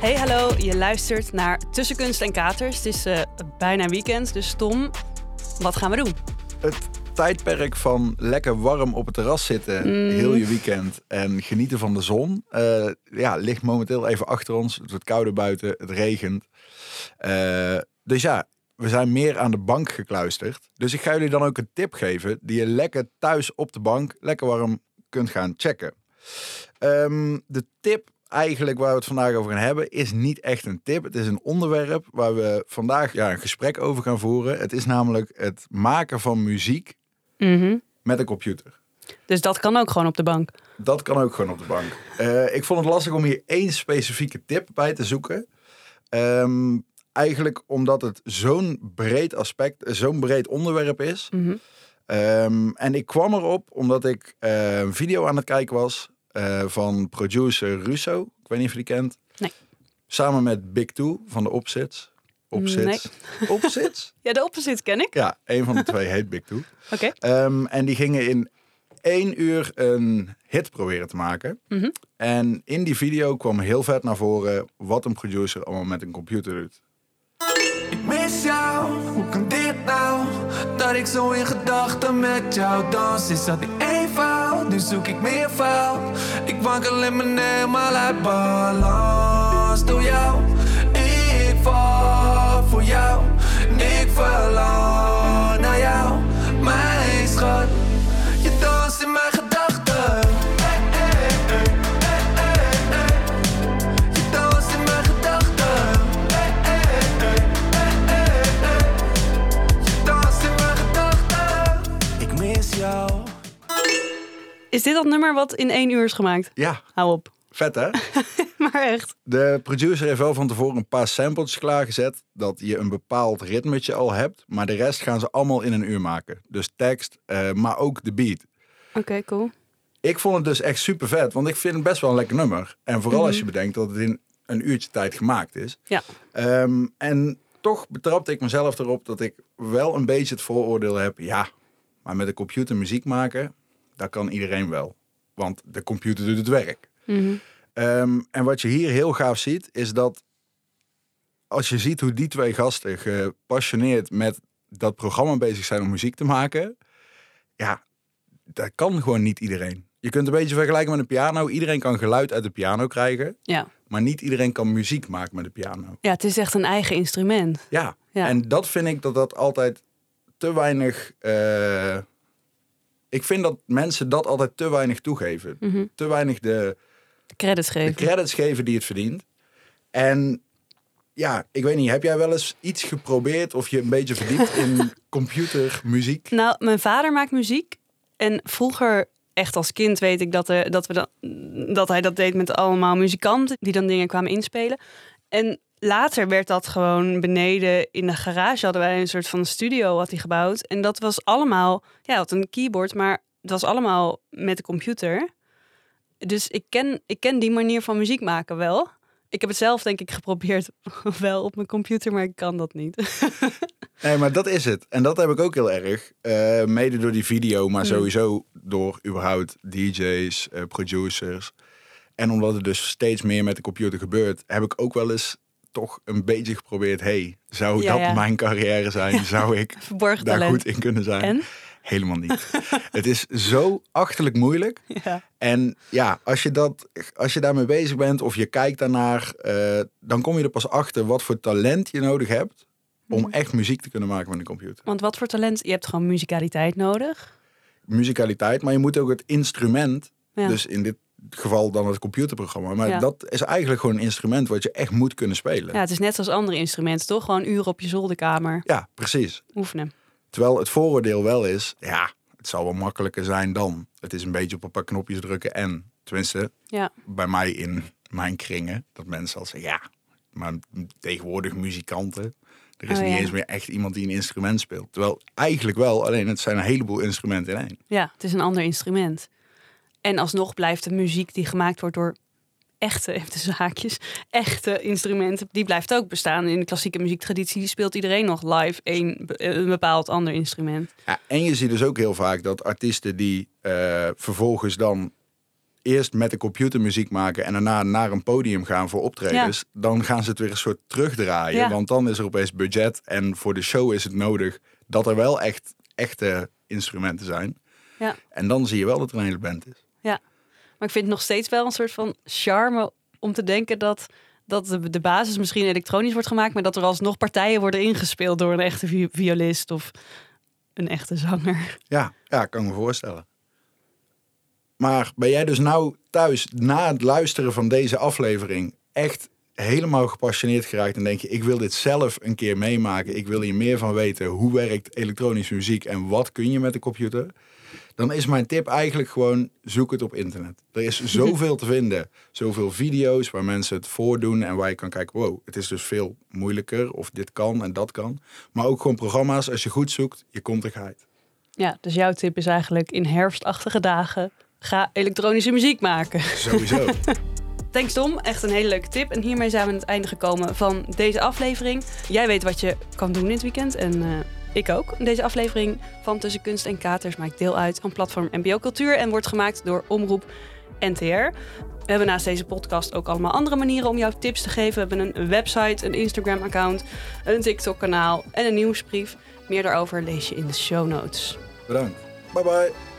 Hey, hallo. Je luistert naar Tussen Kunst en Katers. Het is eh, bijna weekend, dus Tom, wat gaan we doen? Het tijdperk van lekker warm op het terras zitten heel je weekend en genieten van de zon eh, ja, ligt momenteel even achter ons. Het wordt kouder buiten, het regent. Eh, dus ja, we zijn meer aan de bank gekluisterd. Dus ik ga jullie dan ook een tip geven die je lekker thuis op de bank lekker warm kunt gaan checken. Ehm, de tip eigenlijk waar we het vandaag over gaan hebben is niet echt een tip. Het is een onderwerp waar we vandaag ja, een gesprek over gaan voeren. Het is namelijk het maken van muziek met een computer. Dus dat kan ook gewoon op de bank. Dat kan ook gewoon op de bank. Eh, ik vond het lastig om hier één specifieke tip bij te zoeken. Ehm, eigenlijk omdat het zo'n breed aspect, zo'n breed onderwerp is. Ehm, en ik kwam erop omdat ik eh, een video aan het kijken was eh, van producer Russo. Ik weet niet of je die kent. Nee. Samen met Big Two van de Opsits. Opsits. Opsits? Ja, de opposite ken ik. Ja, een van de twee heet Big Two. Oké. Ehm, en die gingen in één uur een hit proberen te maken. Mhm. En in die video kwam heel vet naar voren wat een producer allemaal met een computer doet. Ik mis jou, hoe kan dit nou? Dat ik zo in gedachten met jou dans Is dat niet eenvoud, nu zoek ik meer fout Ik wankel in mijn helemaal uit balans Door jou, ik val voor jou. Ik verlang Is dit dat nummer wat in één uur is gemaakt? Ja, Hou op. vet hè? Maar echt. De producer heeft wel van tevoren een paar samples klaargezet. Dat je een bepaald ritmetje al hebt. Maar de rest gaan ze allemaal in een uur maken. Dus tekst, eh, maar ook de beat. Oké, cool. Ik vond het dus echt super vet. Want ik vind het best wel een lekker nummer. En vooral als je bedenkt dat het in een uurtje tijd gemaakt is. Ja. Ehm, en toch betrapte ik mezelf erop dat ik wel een beetje het vooroordeel heb. Ja, maar met een computer muziek maken, dat kan iedereen wel. Want de computer doet het werk. Ehm, en wat je hier heel gaaf ziet, is dat als je ziet hoe die twee gasten gepassioneerd met dat programma bezig zijn om muziek te maken. Ja, dat kan gewoon niet iedereen. Je kunt een beetje vergelijken met een piano. Iedereen kan geluid uit de piano krijgen. Ja. Maar niet iedereen kan muziek maken met de piano. Ja, het is echt een eigen instrument. Ja, Ja. en dat vind ik dat dat altijd te weinig. eh, ik vind dat mensen dat altijd te weinig toegeven. Te weinig de, De credits de geven. credits geven die het verdient. En ja, ik weet niet, heb jij wel eens iets geprobeerd of je een beetje verdiept in computermuziek? Nou, mijn vader maakt muziek. En vroeger, echt als kind, weet ik dat, er, dat, we dan, dat hij dat deed met allemaal muzikanten die dan dingen kwamen inspelen. En later werd dat gewoon beneden in de garage hadden wij een soort van studio had hij gebouwd. En dat was allemaal, ja, had een keyboard, maar het was allemaal met de computer. Dus ik ken, ik ken die manier van muziek maken wel. Ik heb het zelf denk ik geprobeerd wel op mijn computer, maar ik kan dat niet. Nee, maar dat is het. En dat heb ik ook heel erg. Eh, mede door die video, maar sowieso door überhaupt DJ's, eh, producers. En omdat het dus steeds meer met de computer gebeurt, heb ik ook wel eens toch een beetje geprobeerd. hey, zou Ja, dat ja. mijn carrière zijn? Zou ik daar talent. goed in kunnen zijn? En? Helemaal niet. het is zo achterlijk moeilijk. Ja. En ja, als je, dat, als je daarmee bezig bent of je kijkt daarnaar, eh, dan kom je er pas achter wat voor talent je nodig hebt om Mhm. echt muziek te kunnen maken met een computer. Want wat voor talent? Je hebt gewoon muzikaliteit nodig. Muzikaliteit, maar je moet ook het instrument, Ja. dus in dit geval dan het computerprogramma, maar Ja. dat is eigenlijk gewoon een instrument wat je echt moet kunnen spelen. Ja, het is net zoals andere instrumenten, toch? Gewoon uren op je zolderkamer Ja, precies. oefenen. Terwijl het vooroordeel wel is, ja, het zal wel makkelijker zijn dan. Het is een beetje op een paar knopjes drukken en, tenminste, Ja, bij mij in mijn kringen, dat mensen al zeggen, ja, maar tegenwoordig muzikanten, er is Oh, niet ja. eens meer echt iemand die een instrument speelt. Terwijl eigenlijk wel, alleen het zijn een heleboel instrumenten in één. ja, het is een ander instrument. En alsnog blijft de muziek die gemaakt wordt door echte, even zaakjes, echte instrumenten, die blijft ook bestaan. In de klassieke muziektraditie speelt iedereen nog live een, een bepaald ander instrument. Ja, en je ziet dus ook heel vaak dat artiesten die eh, vervolgens dan eerst met de computer muziek maken en daarna naar een podium gaan voor optredens, dan gaan ze het weer een soort terugdraaien. Ja. Want dan is er opeens budget en voor de show is het nodig dat er wel echt echte instrumenten zijn. Ja. En dan zie je wel dat er een hele band is. Maar ik vind het nog steeds wel een soort van charme om te denken dat, dat de, de basis misschien elektronisch wordt gemaakt, maar dat er alsnog partijen worden ingespeeld door een echte vi- violist of een echte zanger. Ja, ja, kan me voorstellen. Maar ben jij dus nou thuis na het luisteren van deze aflevering echt helemaal gepassioneerd geraakt en denk je, ik wil dit zelf een keer meemaken. Ik wil hier meer van weten. Hoe werkt elektronische muziek en wat kun je met de computer? Dan is mijn tip eigenlijk gewoon zoek het op internet. Er is zoveel te vinden. Zoveel video's waar mensen het voordoen en waar je kan kijken, wow, het is dus veel moeilijker of dit kan en dat kan. Maar ook gewoon programma's, als je goed zoekt, je komt er geheid. Ja, dus jouw tip is eigenlijk in herfstachtige dagen ga elektronische muziek maken. Sowieso. Thanks Tom, echt een hele leuke tip. En hiermee zijn we aan het einde gekomen van deze aflevering. Jij weet wat je kan doen dit weekend en eh, ik ook. Deze aflevering van Tussen Kunst en Katers maakt deel uit van platform MBO Cultuur en wordt gemaakt door Omroep NTR. We hebben naast deze podcast ook allemaal andere manieren om jou tips te geven. We hebben een website, een Instagram-account, een TikTok-kanaal en een nieuwsbrief. Meer daarover lees je in de show notes. Bedankt. Bye bye.